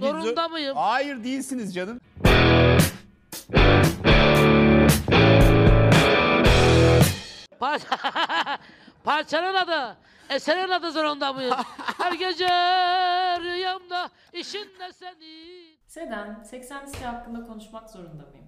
Zorunda mıyım? Hayır değilsiniz canım. Parça... Parçanın adı. Eserin adı zorunda mıyım? Her gece rüyamda işinde senin. Seden, 80 liste hakkında konuşmak zorunda mıyım?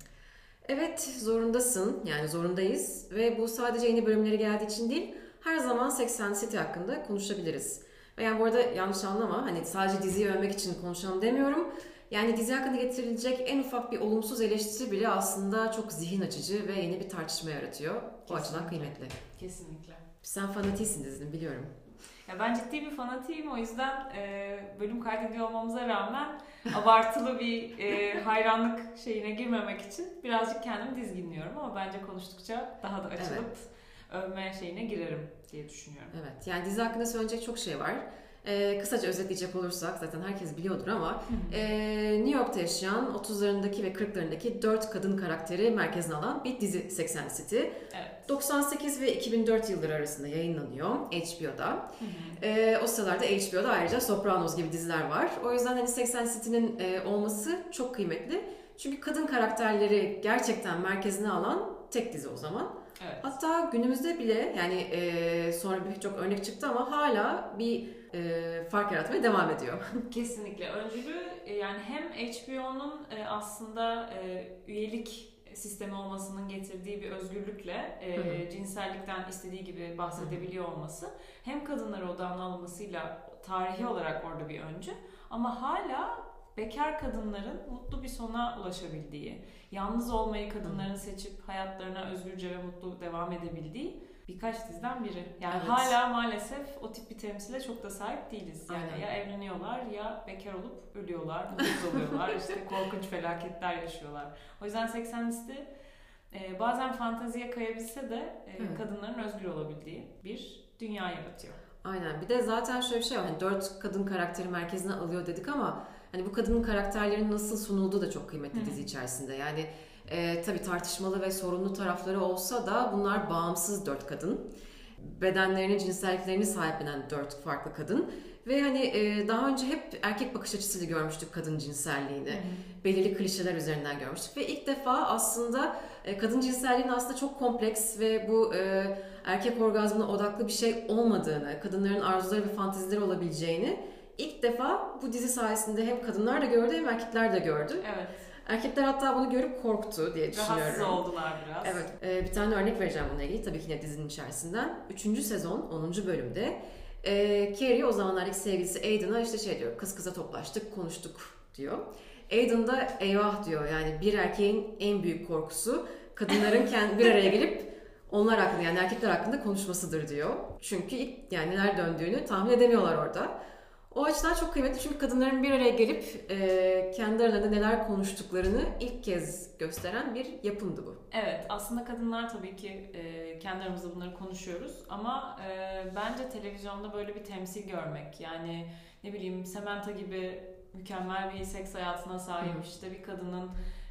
Evet zorundasın yani zorundayız ve bu sadece yeni bölümleri geldiği için değil her zaman 80 City hakkında konuşabiliriz. Yani bu arada yanlış anlama hani sadece diziyi övmek için konuşalım demiyorum. Yani dizi hakkında getirilecek en ufak bir olumsuz eleştiri bile aslında çok zihin açıcı ve yeni bir tartışma yaratıyor. Bu açıdan kıymetli. Kesinlikle. Sen fanatisin dizinin biliyorum. Ya ben ciddi bir fanatiyim o yüzden e, bölüm kaydediyor olmamıza rağmen abartılı bir e, hayranlık şeyine girmemek için birazcık kendimi dizginliyorum ama bence konuştukça daha da açılıp Evet. Övme şeyine girerim diye düşünüyorum. Evet yani dizi hakkında söyleyecek çok şey var. Ee, kısaca özetleyecek olursak zaten herkes biliyordur ama e, New York'ta yaşayan 30'larındaki ve 40'larındaki 4 kadın karakteri merkezine alan bir dizi 80 City. Evet. 98 ve 2004 yılları arasında yayınlanıyor HBO'da. Ee, o sıralarda HBO'da ayrıca Sopranos gibi diziler var. O yüzden hani 80 City'nin e, olması çok kıymetli. Çünkü kadın karakterleri gerçekten merkezine alan tek dizi o zaman. Evet. Hatta günümüzde bile yani e, sonra birçok örnek çıktı ama hala bir e, fark yaratmaya devam ediyor. Kesinlikle. Öncülü e, yani hem HBO'nun e, aslında e, üyelik sistemi olmasının getirdiği bir özgürlükle e, Hı hı. cinsellikten istediği gibi bahsedebiliyor olması hem kadınlara odağına alınmasıyla tarihi olarak orada bir öncü ama hala bekar kadınların mutlu bir sona ulaşabildiği, yalnız olmayı kadınların seçip hayatlarına özgürce ve mutlu devam edebildiği birkaç diziden biri. Yani Evet. hala maalesef o tip bir temsile çok da sahip değiliz. Yani Aynen. ya evleniyorlar ya bekar olup ölüyorlar, mutsuz oluyorlar, işte korkunç felaketler yaşıyorlar. O yüzden 80 liste e, bazen fanteziye kayabilse de e, Evet. kadınların özgür olabildiği bir dünya yaratıyor. Aynen. Bir de zaten şöyle bir şey var. Hani dört kadın karakteri merkezine alıyor dedik ama hani bu kadının karakterlerin nasıl sunulduğu da çok kıymetli Hı hı. dizi içerisinde. Yani e, tabii tartışmalı ve sorunlu tarafları olsa da bunlar bağımsız dört kadın. Bedenlerini, cinselliklerini sahiplenen dört farklı kadın. Ve hani e, daha önce hep erkek bakış açısıyla görmüştük kadın cinselliğini. Belirli klişeler üzerinden görmüştük. Ve ilk defa aslında e, kadın cinselliğinin aslında çok kompleks ve bu e, erkek orgazmına odaklı bir şey olmadığını, kadınların arzuları ve fantezileri olabileceğini ilk defa bu dizi sayesinde hem kadınlar da gördü hem erkekler de gördü. Evet. Erkekler hatta bunu görüp korktu diye düşünüyorum. Rahatsız oldular biraz. Evet, e, bir tane örnek vereceğim bununla ilgili tabii ki yine dizinin içerisinden. Üçüncü sezon 10. bölümde e, Carrie o zamanlardaki sevgilisi Aiden'a işte şey diyor, kız kıza toplaştık, konuştuk diyor. Aiden da eyvah diyor yani bir erkeğin en büyük korkusu kadınların kendi bir araya gelip onlar hakkında yani erkekler hakkında konuşmasıdır diyor. Çünkü ilk yani neler döndüğünü tahmin edemiyorlar orada. O açıdan çok kıymetli çünkü kadınların bir araya gelip e, kendi aralarında neler konuştuklarını ilk kez gösteren bir yapımdı bu. Evet, aslında kadınlar tabii ki e, kendi aramızda bunları konuşuyoruz ama e, bence televizyonda böyle bir temsil görmek yani ne bileyim Samantha gibi mükemmel bir seks hayatına sahip işte bir kadının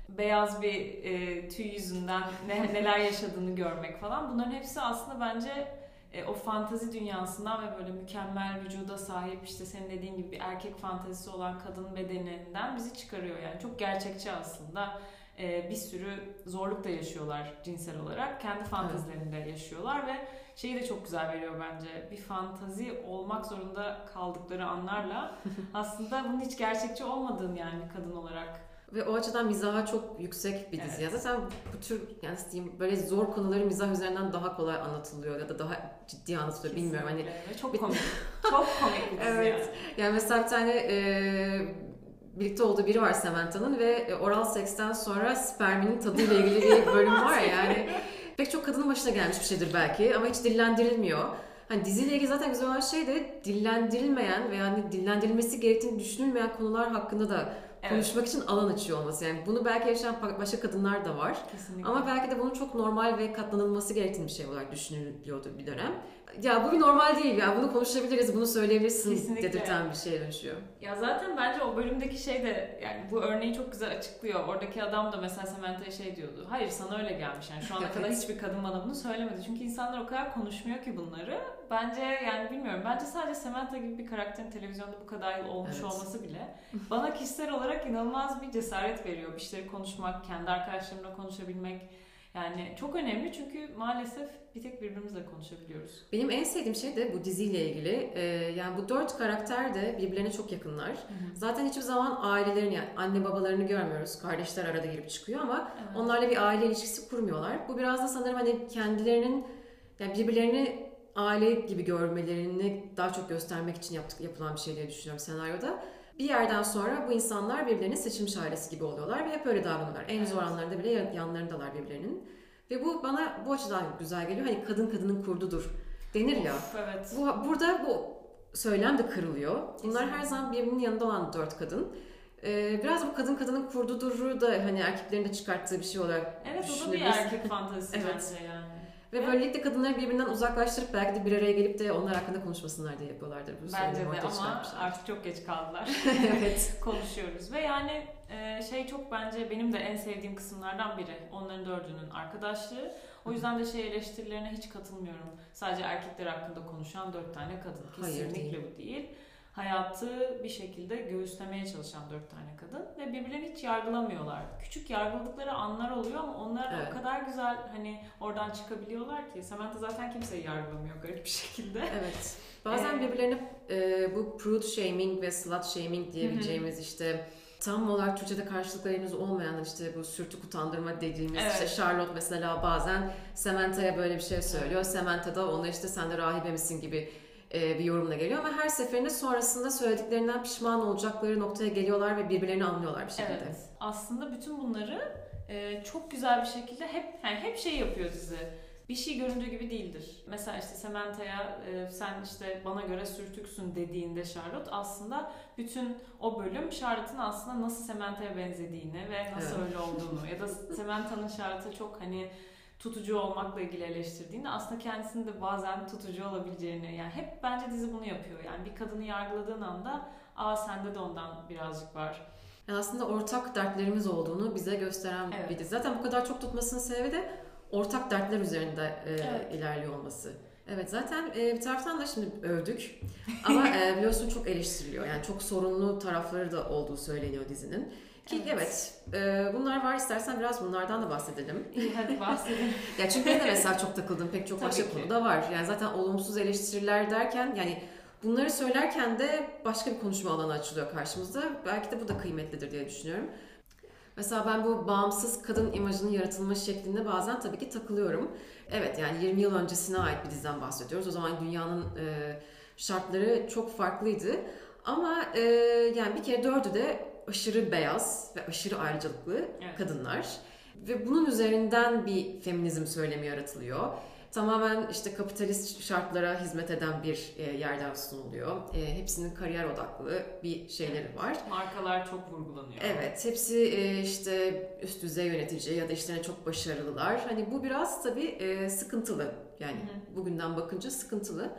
beyaz bir e, tüy yüzünden ne, neler yaşadığını görmek falan bunların hepsi aslında bence e, o fantazi dünyasından ve böyle mükemmel vücuda sahip işte senin dediğin gibi bir erkek fantezisi olan kadın bedeninden bizi çıkarıyor yani çok gerçekçi aslında e, bir sürü zorluk da yaşıyorlar cinsel olarak. Kendi fantezilerinde yaşıyorlar ve şeyi de çok güzel veriyor bence. Bir fantazi olmak zorunda kaldıkları anlarla aslında bunun hiç gerçekçi olmadığını yani kadın olarak. Ve o açıdan mizaha çok yüksek bir dizi. Evet. Ya zaten bu tür yani diyeyim böyle zor konuları mizah üzerinden daha kolay anlatılıyor ya da daha ciddi anlatılıyor bilmiyorum. Hani Kesinlikle. Ve çok komik. çok komik bir dizi Evet. yani. yani mesela bir tane e, birlikte olduğu biri var Samantha'nın ve e, oral seksten sonra sperminin tadıyla ilgili bir bölüm var ya yani pek çok kadının başına gelmiş bir şeydir belki ama hiç dillendirilmiyor. Hani diziyle ilgili zaten güzel olan şey de dillendirilmeyen veya hani dillendirilmesi gerektiğini düşünülmeyen konular hakkında da Evet. konuşmak için alan açıyor olması. Yani bunu belki yaşayan başka kadınlar da var. Kesinlikle. Ama belki de bunun çok normal ve katlanılması gerektiği bir şey olarak düşünülüyordu bir dönem. Ya bu bir normal değil ya bunu konuşabiliriz, bunu söyleyebilirsin Kesinlikle. dedirten bir şeye dönüşüyor. Ya zaten bence o bölümdeki şey de yani bu örneği çok güzel açıklıyor. Oradaki adam da mesela Samantha'ya şey diyordu. Hayır sana öyle gelmiş. Yani şu ana kadar hiçbir kadın bana bunu söylemedi. Çünkü insanlar o kadar konuşmuyor ki bunları. Bence yani bilmiyorum. Bence sadece Samantha gibi bir karakterin televizyonda bu kadar yıl olmuş Evet. olması bile bana kişisel olarak inanılmaz bir cesaret veriyor. Bir şeyleri konuşmak, kendi arkadaşlarımla konuşabilmek. Yani çok önemli çünkü maalesef bir tek birbirimizle konuşabiliyoruz. Benim en sevdiğim şey de bu diziyle ilgili. Ee, yani bu dört karakter de birbirlerine çok yakınlar. Zaten hiçbir zaman ailelerini yani anne babalarını görmüyoruz. Kardeşler arada girip çıkıyor ama Evet. onlarla bir aile ilişkisi kurmuyorlar. Bu biraz da sanırım hani kendilerinin yani birbirlerini aile gibi görmelerini daha çok göstermek için yaptık, yapılan bir şey diye düşünüyorum senaryoda. Bir yerden sonra bu insanlar birbirlerinin seçilmiş ailesi gibi oluyorlar ve hep öyle davranıyorlar. En zor Evet. anlarında bile yan- yanlarındalar birbirlerinin. Ve bu bana bu açıdan güzel geliyor. Hani kadın kadının kurdudur denir ya. Of, evet. Bu, burada bu söylem de kırılıyor. Bunlar her zaman birbirinin yanında olan dört kadın. Ee, biraz bu kadın kadının kurduduru da hani erkeklerin de çıkarttığı bir şey olarak Evet o da bir erkek fantezisi Evet. bence yani. Ve böylelikle kadınları birbirinden uzaklaştırıp belki de bir araya gelip de onlar hakkında konuşmasınlar diye yapıyorlardır. Bu Bence de ama çıkarmışlar. artık çok geç kaldılar. evet. konuşuyoruz. Ve yani e, şey çok bence benim de en sevdiğim kısımlardan biri. Onların dördünün arkadaşlığı. O yüzden de şey eleştirilerine hiç katılmıyorum. Sadece erkekler hakkında konuşan dört tane kadın. Hayır, Kesinlikle bu değil. Hayatı bir şekilde göğüslemeye çalışan dört tane kadın ve birbirlerini hiç yargılamıyorlar. Küçük yargıladıkları anlar oluyor ama onlar Evet. o kadar güzel hani oradan çıkabiliyorlar ki. Samantha zaten kimseyi yargılamıyor garip bir şekilde. Evet. Bazen Ee, birbirlerine e, bu prude shaming ve slut shaming diyebileceğimiz işte tam olarak Türkçe'de karşılıkları henüz olmayan işte bu sürtük utandırma dediğimiz Evet. işte Charlotte mesela bazen Samantha'ya böyle bir şey söylüyor. Samantha da ona işte sen de rahibe misin gibi bir yorumla geliyor ama her seferinde sonrasında söylediklerinden pişman olacakları noktaya geliyorlar ve birbirlerini anlıyorlar bir şekilde. Evet. Aslında bütün bunları e, çok güzel bir şekilde hep yani hep şey yapıyor dizi. Bir şey göründüğü gibi değildir. Mesela işte Samantha'ya e, sen işte bana göre sürtüksün dediğinde Charlotte aslında bütün o bölüm Charlotte'ın aslında nasıl Samantha'ya benzediğini ve nasıl Evet. öyle olduğunu ya da Samantha'nın Charlotte'a çok hani tutucu olmakla ilgili eleştirdiğinde aslında kendisinin de bazen tutucu olabileceğini yani hep bence dizi bunu yapıyor. Yani bir kadını yargıladığın anda aa sende de ondan birazcık var. Yani aslında ortak dertlerimiz olduğunu bize gösteren Evet. bir dizi. Zaten bu kadar çok tutmasının sebebi de ortak dertler üzerinde e, Evet. ilerliyor olması. Evet zaten e, bir taraftan da şimdi övdük ama e, biliyorsun çok eleştiriliyor. Yani çok sorunlu tarafları da olduğu söyleniyor dizinin. Ki evet, Evet. e, bunlar var istersen biraz bunlardan da bahsedelim. İyi hadi bahsedelim. Ya çünkü ben de mesela çok takıldım. Pek çok Tabii başka ki. konu da var. Yani zaten olumsuz eleştiriler derken yani bunları söylerken de başka bir konuşma alanı açılıyor karşımızda. Belki de bu da kıymetlidir diye düşünüyorum. Mesela ben bu bağımsız kadın imajının yaratılma şeklinde bazen tabii ki takılıyorum. Evet yani 20 yıl öncesine ait bir diziden bahsediyoruz. O zaman dünyanın e, şartları çok farklıydı. Ama e, yani bir kere dördü de aşırı beyaz ve aşırı ayrıcalıklı Evet. kadınlar. Ve bunun üzerinden bir feminizm söylemi yaratılıyor. Tamamen işte kapitalist şartlara hizmet eden bir e, yerden sunuluyor. E, hepsinin kariyer odaklı bir şeyleri var. Markalar çok vurgulanıyor. Evet, hepsi e, işte üst düzey yönetici ya da işlerine çok başarılılar. Hani bu biraz tabii sıkıntılı. Yani Hı bugünden bakınca sıkıntılı.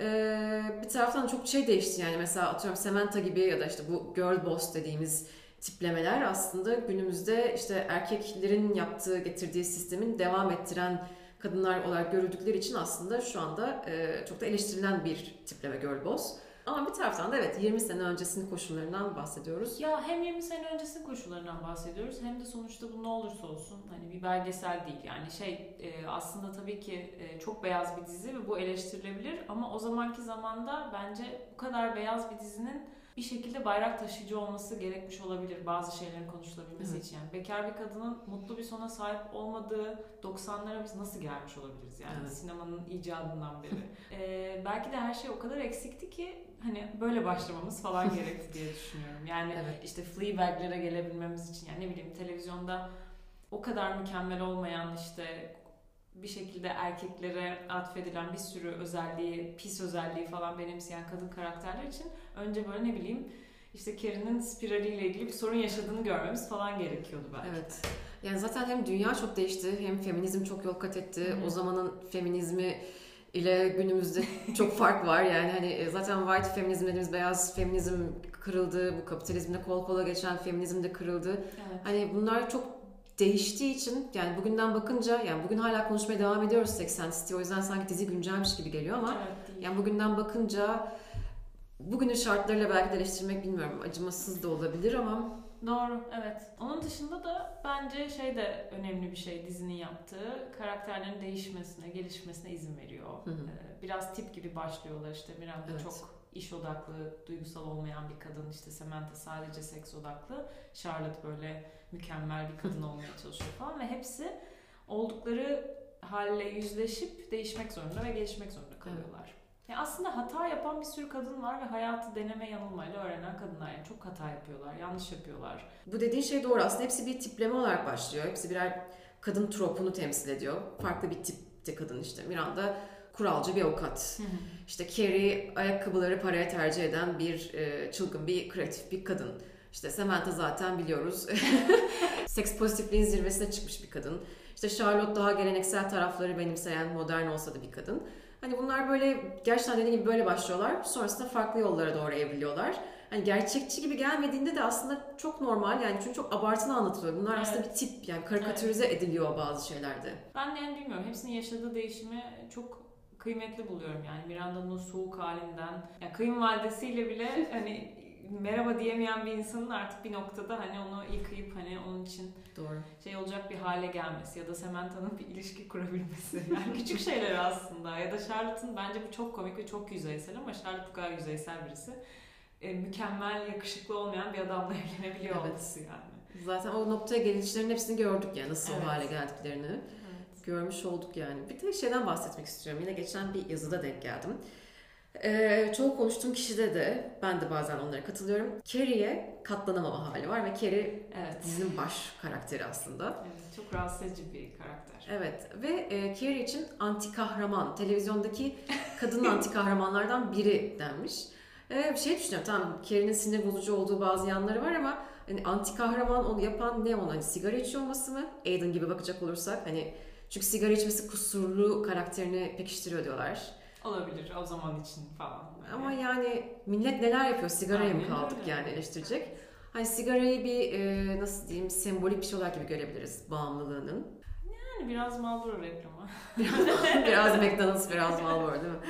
E, bir taraftan çok şey değişti yani mesela atıyorum Samantha gibi ya da işte bu girl boss dediğimiz tiplemeler aslında günümüzde işte erkeklerin yaptığı, getirdiği sistemin devam ettiren kadınlar olarak görüldükleri için aslında şu anda e, çok da eleştirilen bir tipleme girl boss. Ama bir taraftan da evet 20 sene öncesinin koşullarından bahsediyoruz. Ya hem 20 sene öncesinin koşullarından bahsediyoruz hem de sonuçta bu ne olursa olsun hani bir belgesel değil yani şey e, aslında tabii ki e, çok beyaz bir dizi ve bu eleştirilebilir ama o zamanki zamanda bence bu kadar beyaz bir dizinin bir şekilde bayrak taşıyıcı olması gerekmiş olabilir bazı şeylerin konuşulabilmesi Evet. için. Yani bekar bir kadının mutlu bir sona sahip olmadığı 90'lara biz nasıl gelmiş olabiliriz yani Evet. sinemanın icadından beri. Ee, belki de her şey o kadar eksikti ki hani böyle başlamamız falan gerekti diye düşünüyorum. Yani Evet. işte Fleabag'lere gelebilmemiz için yani ne bileyim televizyonda o kadar mükemmel olmayan işte bir şekilde erkeklere atfedilen bir sürü özelliği, pis özelliği falan benimseyen kadın karakterler için önce böyle ne bileyim işte Carrie'nin spiraliyle ilgili bir sorun yaşadığını görmemiz falan gerekiyordu belki. Evet. Yani zaten hem dünya çok değişti hem feminizm çok yol kat etti. Hı. O zamanın feminizmi ile günümüzde çok fark var. Yani hani e, zaten white feminizm dediğimiz beyaz feminizm kırıldı. Bu kapitalizmle kol kola geçen feminizm de kırıldı. Evet. Hani bunlar çok değiştiği için yani bugünden bakınca yani bugün hala konuşmaya devam ediyoruz 80 City o yüzden sanki dizi güncelmiş gibi geliyor ama Evet, yani bugünden bakınca bugünün şartlarıyla belki de eleştirmek bilmiyorum acımasız da olabilir ama Doğru, evet. Onun dışında da bence şey de önemli bir şey dizinin yaptığı. Karakterlerin değişmesine, gelişmesine izin veriyor. Hı hı. Ee, Biraz tip gibi başlıyorlar işte Miranda Evet. çok iş odaklı, duygusal olmayan bir kadın. işte Samantha sadece seks odaklı. Charlotte böyle mükemmel bir kadın olmaya çalışıyor falan ve hepsi oldukları halle yüzleşip değişmek zorunda ve gelişmek zorunda kalıyorlar. Ya aslında hata yapan bir sürü kadın var ve hayatı deneme yanılmayla öğrenen kadınlar. Yani çok hata yapıyorlar, yanlış yapıyorlar. bu dediğin şey doğru aslında hepsi bir tipleme olarak başlıyor hepsi birer kadın tropunu temsil ediyor farklı bir tipte kadın işte Miranda kuralcı bir avukat İşte Carrie ayakkabıları paraya tercih eden bir e, çılgın bir kreatif bir kadın. İşte Samantha zaten biliyoruz. Seks pozitifliğin zirvesine çıkmış bir kadın. İşte Charlotte daha geleneksel tarafları benimseyen, modern olsa da bir kadın. Hani bunlar böyle gerçekten dediğim gibi böyle başlıyorlar. Sonrasında farklı yollara doğru evriliyorlar. Hani gerçekçi gibi gelmediğinde de aslında çok normal yani çünkü çok abartılı anlatılıyor. Bunlar aslında Evet. bir tip yani karikatürize ediliyor bazı şeylerde. Ben de yani bilmiyorum. Hepsinin yaşadığı değişimi çok kıymetli buluyorum yani. Miranda'nın o soğuk halinden. Yani kayınvalidesiyle bile hani merhaba diyemeyen bir insanın artık bir noktada hani onu yıkayıp hani onun için Doğru. şey olacak bir hale gelmesi ya da Samantha'nın bir ilişki kurabilmesi. Yani küçük şeyler aslında. Ya da Charlotte'ın bence bu çok komik ve çok yüzeysel ama Charlotte bu kadar yüzeysel birisi. E, mükemmel, yakışıklı olmayan bir adamla evlenebiliyor Evet. olması yani. Zaten o noktaya gelişlerin hepsini gördük yani nasıl Evet. o hale geldiklerini. Evet. görmüş olduk yani. Bir de şeyden bahsetmek istiyorum. Yine geçen bir yazıda denk geldim. Ee, çoğu konuştuğum kişide de ben de bazen onlara katılıyorum. Carrie'ye katlanamama hali var ve Carrie Evet. dizinin baş karakteri aslında. Evet, çok rahatsız edici bir karakter. Evet ve e, Carrie için anti kahraman, televizyondaki kadın anti kahramanlardan biri denmiş. E, bir şey düşünüyorum tamam Carrie'nin sinir bozucu olduğu bazı yanları var ama hani anti kahraman onu yapan ne onu hani sigara içiyor olması mı? Aiden gibi bakacak olursak hani çünkü sigara içmesi kusurlu karakterini pekiştiriyor diyorlar. Olabilir o zaman için falan. Ama yani millet neler yapıyor? Sigaraya mı kaldık öyle. yani eleştirecek? Hani sigarayı bir e, nasıl diyeyim sembolik bir şey olarak gibi görebiliriz bağımlılığının. Yani biraz Marlboro reklamı. biraz McDonald's, biraz Marlboro değil mi?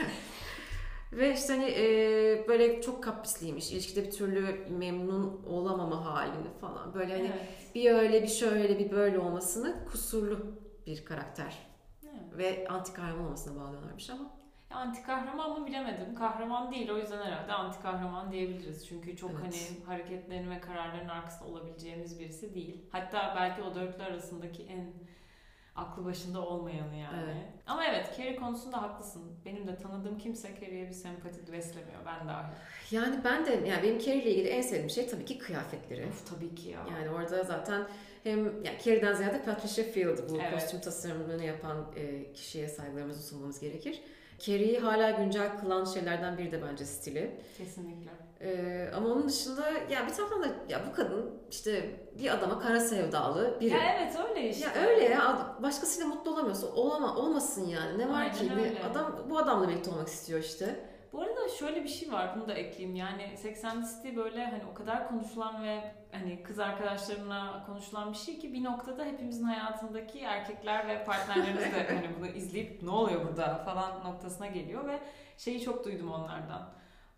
Ve işte hani e, böyle çok kaprisliymiş. İlişkide bir türlü memnun olamama halini falan. Böyle hani evet. bir öyle bir şöyle bir böyle olmasını kusurlu bir karakter. evet. Ve anti kahraman olmasına bağlıyorlarmış ama. Anti kahraman mı bilemedim. Kahraman değil o yüzden herhalde anti kahraman diyebiliriz. Çünkü çok Evet. hani hareketlerin ve kararların arkasında olabileceğimiz birisi değil. Hatta belki o dörtlü arasındaki en aklı başında olmayanı yani. Evet. Ama evet Carrie konusunda haklısın. Benim de tanıdığım kimse Carrie'ye bir sempati beslemiyor. Ben dahil. Yani ben de yani benim Carrie ile ilgili en sevdiğim şey tabii ki kıyafetleri. Of tabii ki ya. Yani orada zaten hem yani Carrie'den ziyade Patricia Field bu Evet. kostüm tasarımını yapan e, kişiye saygılarımızı sunmamız gerekir. Carrie'yi hala güncel kılan şeylerden biri de bence stili. Kesinlikle. Ee, ama onun dışında ya bir taraftan da ya bu kadın işte bir adama kara sevdalı biri. Ya evet öyle işte. Ya öyle ya başkasıyla mutlu olamıyorsa olama olmasın yani. Ne var Aynen ki? Ne- öyle. adam bu adamla birlikte olmak istiyor işte. Bu arada şöyle bir şey var bunu da ekleyeyim yani 80 City böyle hani o kadar konuşulan ve hani kız arkadaşlarımla konuşulan bir şey ki bir noktada hepimizin hayatındaki erkekler ve partnerlerimiz de hani bunu izleyip ne oluyor burada? falan noktasına geliyor ve şeyi çok duydum onlardan.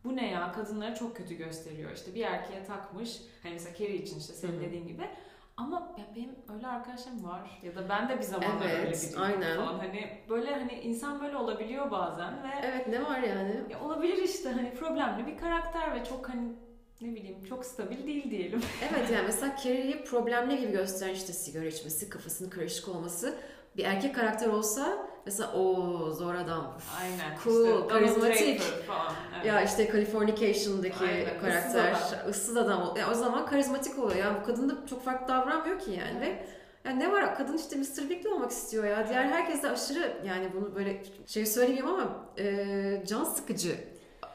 Bu ne ya? Kadınları çok kötü gösteriyor. İşte bir erkeğe takmış. Hani mesela Carrie için işte senin dediğin gibi. Ama ya benim öyle arkadaşlarım var. Ya da ben de bir zamanlar Evet, öyle biriydim aynen. falan. Hani böyle hani insan böyle olabiliyor bazen ve Evet ne var yani? ya olabilir işte hani problemli bir karakter ve çok hani ne bileyim çok stabil değil diyelim. Evet yani mesela Carrie'yi problemli gibi gösteren işte sigara içmesi, kafasının karışık olması bir erkek karakter olsa mesela o zor adam. Aynen. Cool, işte karizmatik. Falan. Evet. Ya işte Californication'daki Aynen, karakter ıssız adam. ol- Ya o zaman karizmatik oluyor. Ya bu kadın da çok farklı davranmıyor ki yani ve ya ne var kadın işte Mr. Big'le olmak istiyor ya. Diğer herkes de aşırı yani bunu böyle şey söyleyeyim ama e, can sıkıcı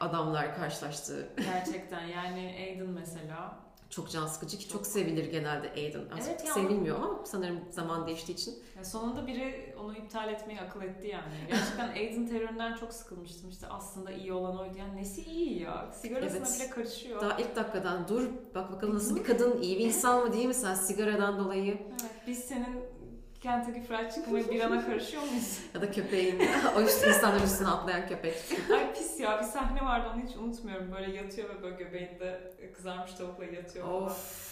adamlar karşılaştı. Gerçekten yani Aiden mesela çok can sıkıcı ki çok sevilir genelde Aiden. Artık Evet ya. sevilmiyor ama sanırım zaman değiştiği için. Ya sonunda biri onu iptal etmeyi akıl etti yani. Gerçekten Aiden teröründen çok sıkılmıştım. İşte aslında iyi olan oydu. Yani nesi iyi ya? Sigarasına Evet. bile karışıyor. Daha ilk dakikadan dur bak bakalım nasıl bir kadın, iyi bir insan mı değil mi sen sigaradan dolayı Evet, biz senin Kentucky Fried Chicken ve birana karışıyor muyuz? ya da köpeğin o işte insanların üstüne atlayan köpek. Ay pis ya bir sahne vardı onu hiç unutmuyorum. Böyle yatıyor ve böyle göbeğinde kızarmış tavukla yatıyor. Of.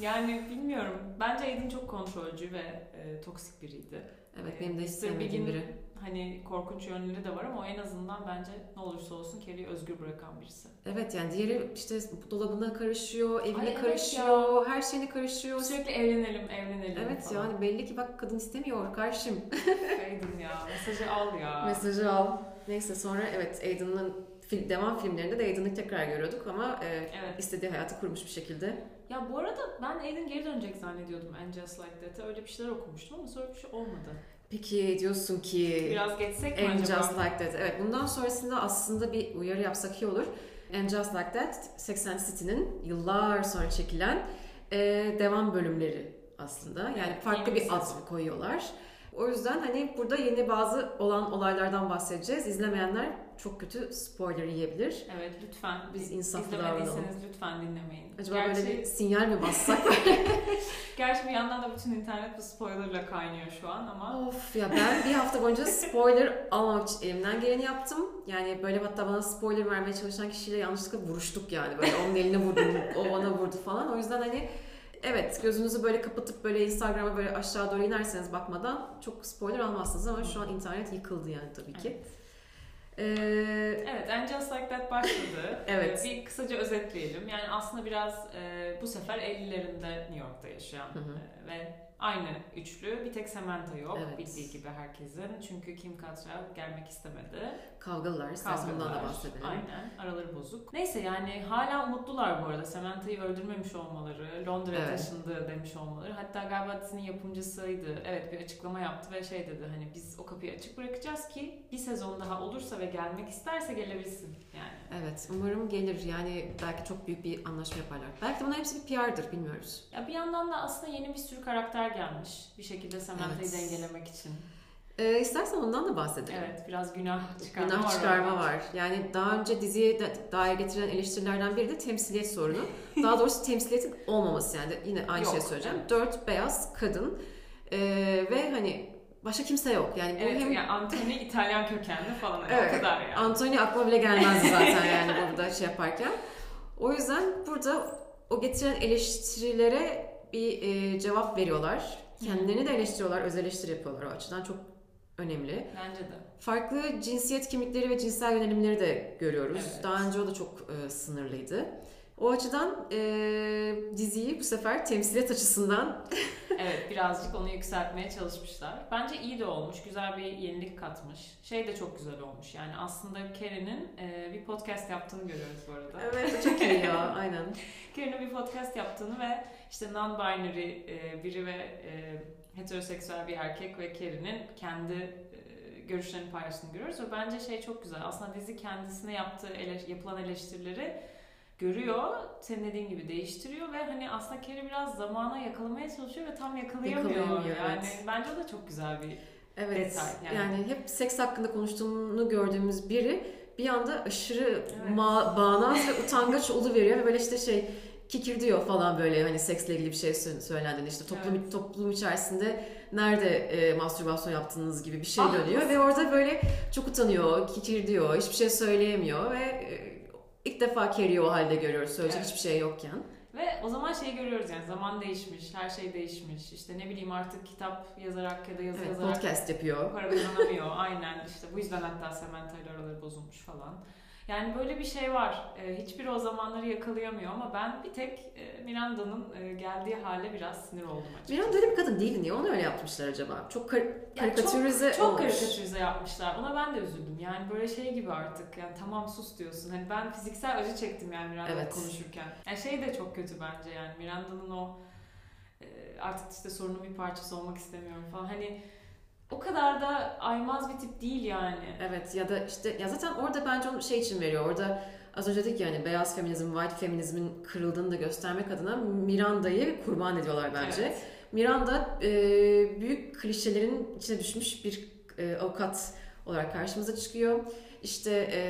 Yani bilmiyorum. Bence Aiden çok kontrolcü ve e, toksik biriydi. Evet benim de hiç sevmediğim biri. Hani korkunç yönleri de var ama o en azından bence ne olursa olsun Carrie'yi özgür bırakan birisi. Evet yani diğeri işte dolabına karışıyor, evine Ay evet karışıyor, her şeyine karışıyor. Sürekli evlenelim, evlenelim Evet falan. yani belli ki bak kadın istemiyor karşım. Aiden ya, mesajı al ya. Mesajı al. Neyse sonra evet Aiden'ın film, devam filmlerinde de Aiden'ı tekrar görüyorduk ama e, Evet. istediği hayatı kurmuş bir şekilde. Ya bu arada ben Aiden geri dönecek zannediyordum And Just Like That'e. Öyle bir şeyler okumuştum ama sonra bir şey olmadı. Peki diyorsun ki Biraz geçsek mi And acaba? Just Like That. Evet bundan sonrasında aslında bir uyarı yapsak iyi olur. And Just Like That 80 City'nin yıllar sonra çekilen e, devam bölümleri aslında. Yani Evet, farklı bir bir ad sezon. koyuyorlar. O yüzden hani burada yeni bazı olan olaylardan bahsedeceğiz. İzlemeyenler çok kötü spoiler yiyebilir. Evet lütfen. Biz insaflı İzlemediyseniz lütfen dinlemeyin. Acaba gerçi, böyle bir sinyal mi bassak? gerçi bir yandan da bütün internet bu spoilerla kaynıyor şu an ama of ya ben bir hafta boyunca spoiler almamak için elimden geleni yaptım. Yani böyle hatta bana spoiler vermeye çalışan kişiyle yanlışlıkla vuruştuk yani. Böyle onun eline vurdum, o bana vurdu falan. O yüzden hani evet gözünüzü böyle kapatıp böyle Instagram'a böyle aşağı doğru inerseniz bakmadan çok spoiler almazsınız ama şu an internet yıkıldı yani tabii ki. Evet. Ee, Evet, And Just Like That başladı. Evet. Ee, Bir kısaca özetleyelim. Yani aslında biraz e, bu sefer 50'lerinde New York'ta yaşayan Hı hı. e, ve aynı üçlü. Bir tek Samantha yok Evet. bildiği gibi herkesin. Çünkü Kim Cattrall gelmek istemedi. Kavgalılar. İstersen bundan da bahsedelim. Aynen. Araları bozuk. Neyse yani hala umutlular bu arada. Samantha'yı öldürmemiş olmaları, Londra'ya Evet. taşındı demiş olmaları. Hatta galiba dizinin yapımcısıydı. Evet bir açıklama yaptı ve şey dedi hani biz o kapıyı açık bırakacağız ki bir sezon daha olursa ve gelmek isterse gelebilsin yani. Evet umarım gelir yani belki çok büyük bir anlaşma yaparlar. Belki de bunların hepsi bir PR'dır bilmiyoruz. Ya bir yandan da aslında yeni bir sürü karakter gelmiş. Bir şekilde Samantha'yı Evet. dengelemek için. Ee, istersen ondan da bahsedelim. Evet biraz günah çıkarma Günah var. çıkarma orada. var. Yani daha önce diziye dair getirilen eleştirilerden biri de temsiliyet sorunu. Daha doğrusu temsiliyetin olmaması yani yine aynı Yok, şeyi söyleyeceğim. evet. Dört beyaz kadın ee, ve hani başka kimse yok. Yani bu Evet hem yani Anthony İtalyan kökenli falan Evet. o kadar yani. Anthony aklıma bile gelmezdi zaten yani burada şey yaparken. O yüzden burada o getirilen eleştirilere bir e, cevap veriyorlar. Kendilerini de eleştiriyorlar, öz eleştiri yapıyorlar o açıdan çok önemli. Bence de. Farklı cinsiyet kimlikleri ve cinsel yönelimleri de görüyoruz. Evet. Daha önce o da çok e, sınırlıydı. O açıdan e, diziyi bu sefer temsiliyet açısından Evet birazcık onu yükseltmeye çalışmışlar. Bence iyi de olmuş. Güzel bir yenilik katmış. Şey de çok güzel olmuş. Yani aslında Kerry'nin e, bir podcast yaptığını görüyoruz bu arada. Evet çok iyi ya aynen. Kerry'nin bir podcast yaptığını ve işte non-binary e, biri ve e, heteroseksüel bir erkek ve Kerry'nin kendi e, görüşlerini paylaştığını görüyoruz. Ve bence şey çok güzel. Aslında dizi kendisine yaptığı ele- yapılan eleştirileri görüyor. Senin dediğin gibi değiştiriyor ve hani aslında Kerry biraz zamana yakalamaya çalışıyor ve tam yakalayamıyor. Yakalayamıyor, yani evet. bence o da çok güzel bir Evet. Detay yani. yani. hep seks hakkında konuştuğunu gördüğümüz biri bir anda aşırı Evet. ma- bağnaz ve utangaç oluveriyor ve böyle işte şey kikir diyor falan böyle hani seksle ilgili bir şey sö- söylendiğinde işte toplum Evet. toplum içerisinde nerede e, mastürbasyon yaptığınız gibi bir şey Ah, dönüyor nasıl? ve orada böyle çok utanıyor, kikir diyor, hiçbir şey söyleyemiyor ve e, ilk defa Carrie'yi o halde görüyoruz söyleyecek Evet. hiçbir şey yokken. Ve o zaman şeyi görüyoruz yani zaman değişmiş, her şey değişmiş. İşte ne bileyim artık kitap yazarak ya da yazı Evet, yazarak podcast yapıyor. para kazanamıyor. Aynen işte bu yüzden hatta Samantha ile araları bozulmuş falan. Yani böyle bir şey var. Ee, hiçbiri o zamanları yakalayamıyor ama ben bir tek e, Miranda'nın e, geldiği hale biraz sinir oldum açıkçası. Miranda öyle bir kadın değildi. Niye onu öyle yapmışlar acaba? Çok kar- karikatürize çok, çok olmuş. karikatürize yapmışlar. Ona ben de üzüldüm. Yani böyle şey gibi artık. Yani tamam sus diyorsun. Hani ben fiziksel acı çektim yani Miranda Evet. konuşurken. Yani şey de çok kötü bence yani Miranda'nın o e, artık işte sorunun bir parçası olmak istemiyorum falan. Hani o kadar da aymaz bir tip değil yani. Evet ya da işte ya zaten orada bence onu şey için veriyor. Orada Az önce dedik yani beyaz feminizm, white feminizmin kırıldığını da göstermek adına Miranda'yı kurban ediyorlar bence. Evet. Miranda e, büyük klişelerin içine düşmüş bir e, avukat olarak karşımıza çıkıyor. İşte e,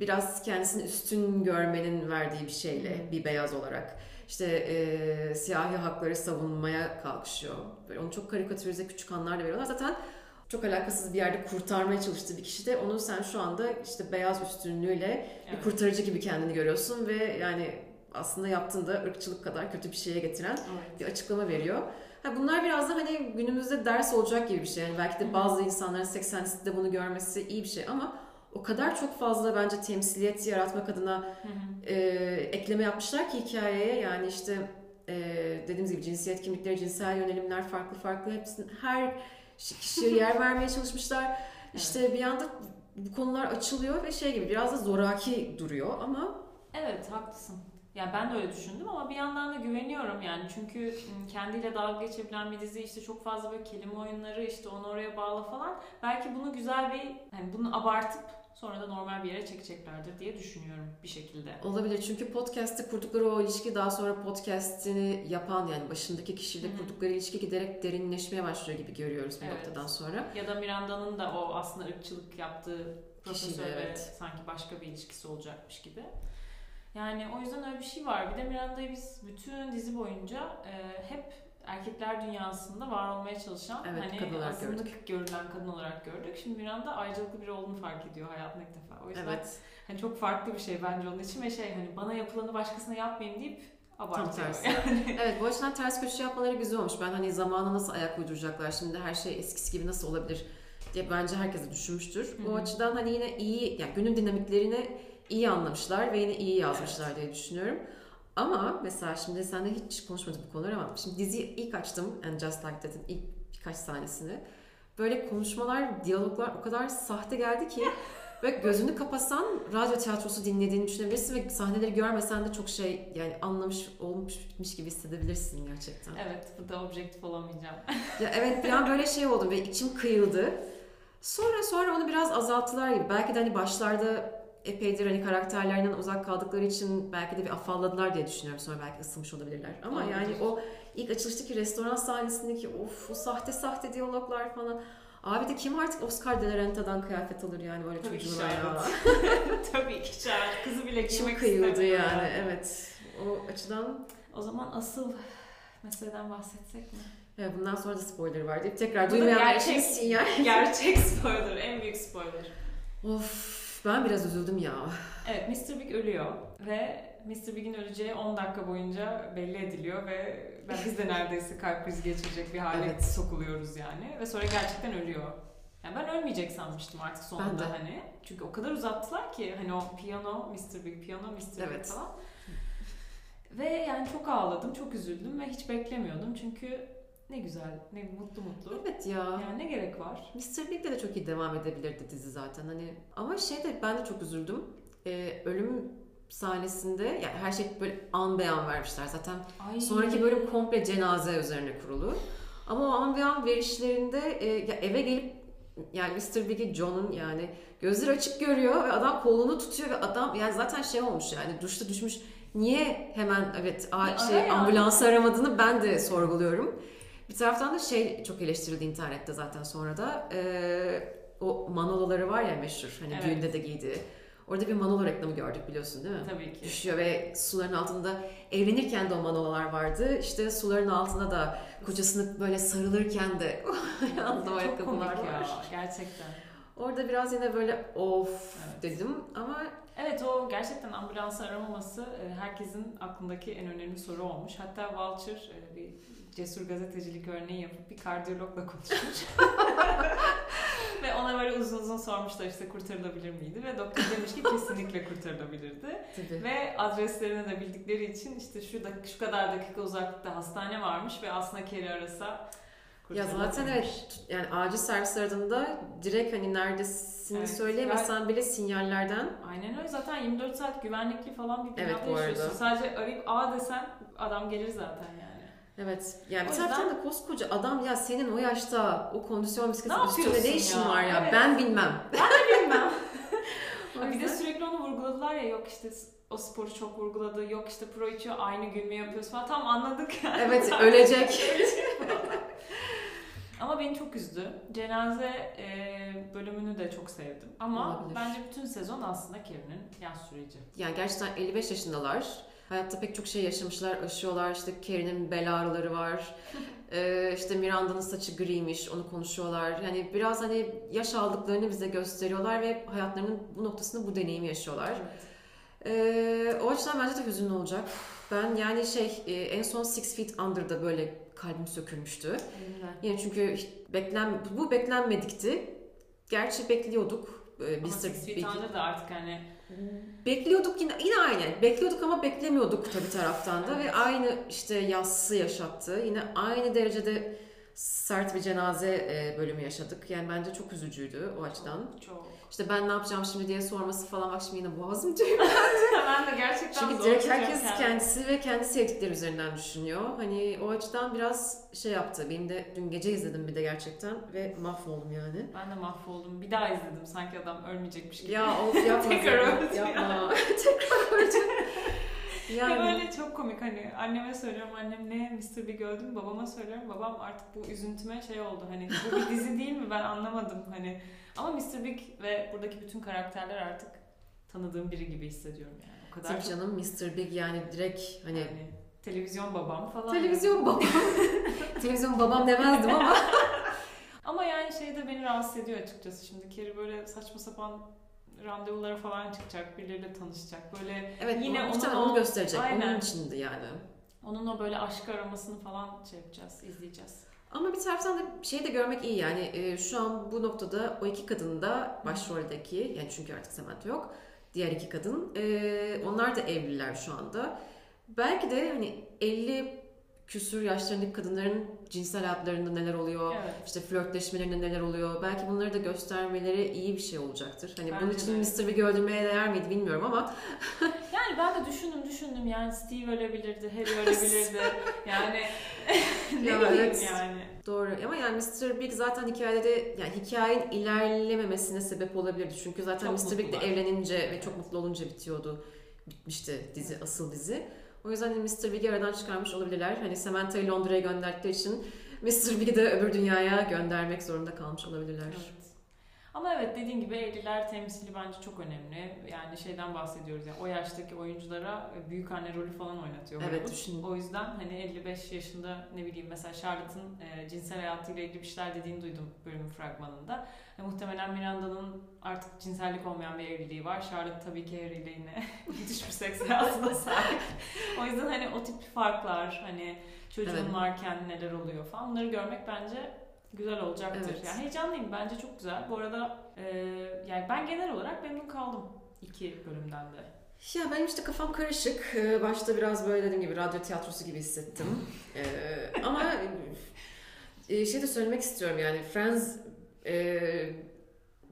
biraz kendisini üstün görmenin verdiği bir şeyle bir beyaz olarak. İşte e, siyahi hakları savunmaya kalkışıyor. Böyle onu çok karikatürize küçük anlar da veriyorlar. Zaten çok alakasız bir yerde kurtarmaya çalıştığı bir kişi de onu sen şu anda işte beyaz üstünlüğüyle bir Evet. kurtarıcı gibi kendini görüyorsun ve yani aslında yaptığında ırkçılık kadar kötü bir şeye getiren Evet. bir açıklama veriyor. Ha bunlar biraz da hani günümüzde ders olacak gibi bir şey. Yani belki de bazı insanların 80'lerde bunu görmesi iyi bir şey ama o kadar çok fazla bence temsiliyet yaratmak adına Hı hı. e, ekleme yapmışlar ki hikayeye yani işte e, dediğimiz gibi cinsiyet kimlikleri, cinsel yönelimler farklı farklı hepsinin her kişiye yer vermeye çalışmışlar. İşte bir anda bu konular açılıyor ve şey gibi biraz da zoraki duruyor ama Evet haklısın. Ya ben de öyle düşündüm ama bir yandan da güveniyorum yani çünkü kendiyle dalga geçebilen bir dizi işte çok fazla böyle kelime oyunları işte onu oraya bağla falan belki bunu güzel bir hani bunu abartıp sonra da normal bir yere çekeceklerdir diye düşünüyorum bir şekilde. Olabilir çünkü podcast'te kurdukları o ilişki daha sonra podcast'ini yapan yani başındaki kişiyle Hı hı. kurdukları ilişki giderek derinleşmeye başlıyor gibi görüyoruz bir Evet. noktadan sonra. Ya da Miranda'nın da o aslında ırkçılık yaptığı profesörle evet. sanki başka bir ilişkisi olacakmış gibi. Yani o yüzden öyle bir şey var. Bir de Miranda'yı biz bütün dizi boyunca e, hep erkekler dünyasında var olmaya çalışan Evet, hani kadın olarak azınlık görülen kadın olarak gördük. Şimdi Miranda ayrıcalıklı biri olduğunu fark ediyor hayatında ilk defa. O yüzden Evet. hani çok farklı bir şey bence onun için ve şey hani bana yapılanı başkasına yapmayayım deyip abartıyor. tersi. Yani. Evet bu açıdan ters köşe yapmaları güzel olmuş. Ben hani zamana nasıl ayak uyduracaklar şimdi her şey eskisi gibi nasıl olabilir diye bence herkes düşünmüştür. Hı O hı. açıdan hani yine iyi yani günün dinamiklerini iyi anlamışlar ve yine iyi yazmışlar diye düşünüyorum. Ama mesela şimdi seninle hiç konuşmadık bu konuları ama şimdi diziyi ilk açtım and just like that'in ilk birkaç sahnesini. Böyle konuşmalar, diyaloglar o kadar sahte geldi ki ve gözünü kapasan radyo tiyatrosu dinlediğini düşünebilirsin ve sahneleri görmesen de çok şey yani anlamış olmuş gibi hissedebilirsin gerçekten. evet burada objektif olamayacağım. Ya evet bir an böyle şey oldum ve içim kıyıldı. Sonra sonra onu biraz azalttılar gibi. Belki de hani başlarda epeydir hani karakterlerinden uzak kaldıkları için belki de bir afalladılar diye düşünüyorum. Sonra belki ısınmış olabilirler. Ama Olabilir. yani o ilk açılıştaki restoran sahnesindeki of o sahte sahte diyaloglar falan. Abi de kim artık Oscar de la Renta'dan kıyafet alır yani böyle Tabii ki ya. Tabii ki Charlotte. Kızı bile giymek kıyıldı istemiyor yani evet. O açıdan O zaman asıl meseleden bahsetsek mi? evet, bundan sonra da spoiler var deyip tekrar duymayanlar gerçek- için sinyal. Gerçek spoiler, en büyük spoiler. Of ben biraz üzüldüm ya. Evet, Mr. Big ölüyor ve Mr. Big'in öleceği 10 dakika boyunca belli ediliyor ve ben biz de neredeyse kalp krizi geçirecek bir hale Evet. sokuluyoruz yani ve sonra gerçekten ölüyor. Yani ben ölmeyecek sanmıştım artık sonunda hani. Çünkü o kadar uzattılar ki hani o piyano, Mr. Big, piyano, Mr. Big Evet. falan. Ve yani çok ağladım, çok üzüldüm ve hiç beklemiyordum çünkü ne güzel, ne mutlu mutlu. Evet ya. Yani ne gerek var? Mr. Big'de de çok iyi devam edebilirdi dizi zaten hani. Ama şey de ben de çok üzüldüm. Ee, ölüm sahnesinde yani her şey böyle an beyan vermişler zaten. Ay. Sonraki bölüm komple cenaze üzerine kurulu. Ama o an beyan verişlerinde e, ya eve gelip yani Mr. Big'i John'un yani gözleri açık görüyor ve adam kolunu tutuyor ve adam yani zaten şey olmuş yani duşta düşmüş. Niye hemen evet a- şey ambulansı aramadığını ben de sorguluyorum. Bir taraftan da şey çok eleştirildi internette zaten sonra da. Ee, o manolaları var ya meşhur hani Evet. düğünde de giydiği. Orada bir manolo reklamı gördük biliyorsun değil mi? Tabii ki. Düşüyor ve suların altında evlenirken de o manolalar vardı. İşte suların altında da kocasını böyle sarılırken de Çok ayakkabılar ya, var. gerçekten. Orada biraz yine böyle of Evet. dedim ama Evet o gerçekten ambulans aramaması e, herkesin aklındaki en önemli soru olmuş. Hatta Vulture e, bir cesur gazetecilik örneği yapıp bir kardiyologla konuşmuş. ve ona böyle uzun uzun sormuşlar işte kurtarılabilir miydi ve doktor demiş ki kesinlikle kurtarılabilirdi. tabii. Ve adreslerini de bildikleri için işte şu dak şu kadar dakika uzaklıkta hastane varmış ve aslında Kerry arasa Ya zaten evet yani acil servis aradığında direkt hani neredesini Evet. söyleyemesen bile sinyallerden Aynen öyle. Zaten 24 saat güvenlikli falan bir Evet, binada arada. yaşıyorsun. Sadece arayıp A desen adam gelir zaten yani. Evet. Yani O bir taraftan da koskoca adam ya senin o yaşta o kondisyon bisikletin Ne üstünde ne işin ya? var ya? Evet. Ben bilmem. Bilmem. O bir de sürekli onu vurguladılar ya yok işte o sporu çok vurguladı. Yok işte pro içiyor aynı gün mü yapıyoruz falan. Tam anladık yani. Evet ölecek. Ama beni çok üzdü. Cenaze e, bölümünü de çok sevdim. Ama Olabilir. bence bütün sezon aslında Kevin'in yaş süreci. Yani gerçekten 55 yaşındalar. Hayatta pek çok şey yaşamışlar, aşıyorlar. İşte Carrie'nin bel ağrıları var. Ee, işte Miranda'nın saçı griymiş, onu konuşuyorlar. Yani biraz hani yaş aldıklarını bize gösteriyorlar ve hayatlarının bu noktasında bu deneyimi yaşıyorlar. Ee, o açıdan bence de hüzünlü olacak. Ben yani şey e, en son Six Feet Under'da böyle kalbim sökülmüştü. Yani çünkü beklen bu beklenmedikti. Gerçi bekliyorduk. Ee, Ama Mr. Six Feet Big- Under da artık hani Bekliyorduk yine yine aynı. Bekliyorduk ama beklemiyorduk tabii taraftan da ve aynı işte yassı yaşattı. Yine aynı derecede sert bir cenaze e, bölümü yaşadık. Yani bence çok üzücüydü o açıdan. çok. İşte ben ne yapacağım şimdi diye sorması falan bak şimdi yine boğazım düğümlü. ben de gerçekten Çünkü direkt herkes kendimi. kendisi ve kendi sevdikleri üzerinden düşünüyor. Hani o açıdan biraz şey yaptı. Benim de dün gece izledim bir de gerçekten ve mahvoldum yani. Ben de mahvoldum. Bir daha izledim sanki adam ölmeyecekmiş gibi. Ya of yapma. Tekrar öldü ya. Yapma. Tekrar öldü. Ve Yani böyle çok komik hani anneme söylüyorum annem ne Mr. Big öldü mü babama söylüyorum babam artık bu üzüntüme şey oldu hani bu bir dizi değil mi ben anlamadım hani ama Mr. Big ve buradaki bütün karakterler artık tanıdığım biri gibi hissediyorum yani o kadar Tabii çok canım Mr. Big yani direkt hani yani televizyon babam falan. televizyon babam. televizyon babam demezdim ama. Ama yani şey de beni rahatsız ediyor açıkçası şimdi Carrie böyle saçma sapan randevulara falan çıkacak birileriyle tanışacak böyle Evet Yine onun onu, gösterecek. Aynen. Onun içindi yani. onun o böyle aşk aramasını falan şey yapacağız izleyeceğiz. Ama bir taraftan da şey de görmek iyi yani e, şu an bu noktada o iki kadın da başroldeki yani çünkü artık Samantha yok. Diğer iki kadın e, onlar da evliler şu anda. Belki de hani 50 küsur yaşlarındaki kadınların cinsel hayatlarında neler oluyor, Evet. işte flörtleşmelerinde neler oluyor. Belki bunları da göstermeleri iyi bir şey olacaktır. Hani bunun Bence için de. Mr. Big'i öldürmeye değer miydi bilmiyorum ama Yani ben de düşündüm düşündüm yani Steve ölebilirdi, Harry ölebilirdi. yani ne Ya bileyim evet. yani. Doğru ama yani Mr. Big zaten hikayede de yani hikayenin ilerlememesine sebep olabilirdi. Çünkü zaten Çok Mr. Big de evlenince ve Evet. çok mutlu olunca bitiyordu. Bitmişti dizi, asıl dizi. O yüzden hani Mr. Big'i aradan çıkarmış olabilirler. Hani Samantha'yı Londra'ya gönderdikleri için Mr. Big'i de öbür dünyaya göndermek zorunda kalmış olabilirler. Evet. Ama evet dediğin gibi 50'ler temsili bence çok önemli. Yani şeyden bahsediyoruz yani o yaştaki oyunculara büyük anne rolü falan oynatıyor. Evet, Hollywood. O yüzden hani 55 yaşında ne bileyim mesela Charlotte'ın e, cinsel hayatıyla ilgili bir şeyler dediğini duydum bölümün fragmanında. E, muhtemelen Miranda'nın artık cinsellik olmayan bir evliliği var. Charlotte tabii ki Harry ile yine müthiş bir seks hayatına sahip. o yüzden hani o tip farklar hani çocuğun Evet. varken neler oluyor falan bunları görmek bence güzel olacaktır. Evet. Yani heyecanlıyım bence çok güzel. Bu arada e, yani ben genel olarak memnun kaldım iki bölümden de. Ya benim işte kafam karışık. Ee, Başta biraz böyle dediğim gibi radyo tiyatrosu gibi hissettim. Ee, ama e, şey de söylemek istiyorum yani Friends e,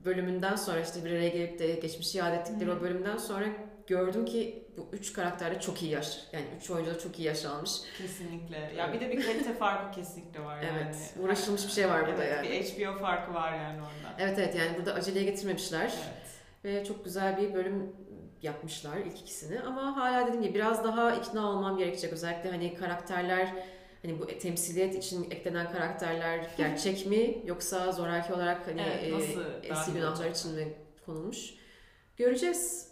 bölümünden sonra işte bir araya gelip de geçmişi yad ettikleri Hı. o bölümden sonra gördüm ki bu üç karakter de çok iyi yaş. Yani üç oyuncu da çok iyi yaş almış. Kesinlikle. Ya bir de bir kalite farkı kesinlikle var yani. Evet, uğraşılmış bir şey var burada evet, yani. Bir HBO farkı var yani orada. Evet evet yani burada aceleye getirmemişler. Evet. Ve çok güzel bir bölüm yapmışlar ilk ikisini. Ama hala dediğim gibi biraz daha ikna olmam gerekecek. Özellikle hani karakterler hani bu temsiliyet için eklenen karakterler gerçek mi yoksa zoraki olarak hani Evet, e, nasıl eski dahil günahlar için mi konulmuş? Göreceğiz.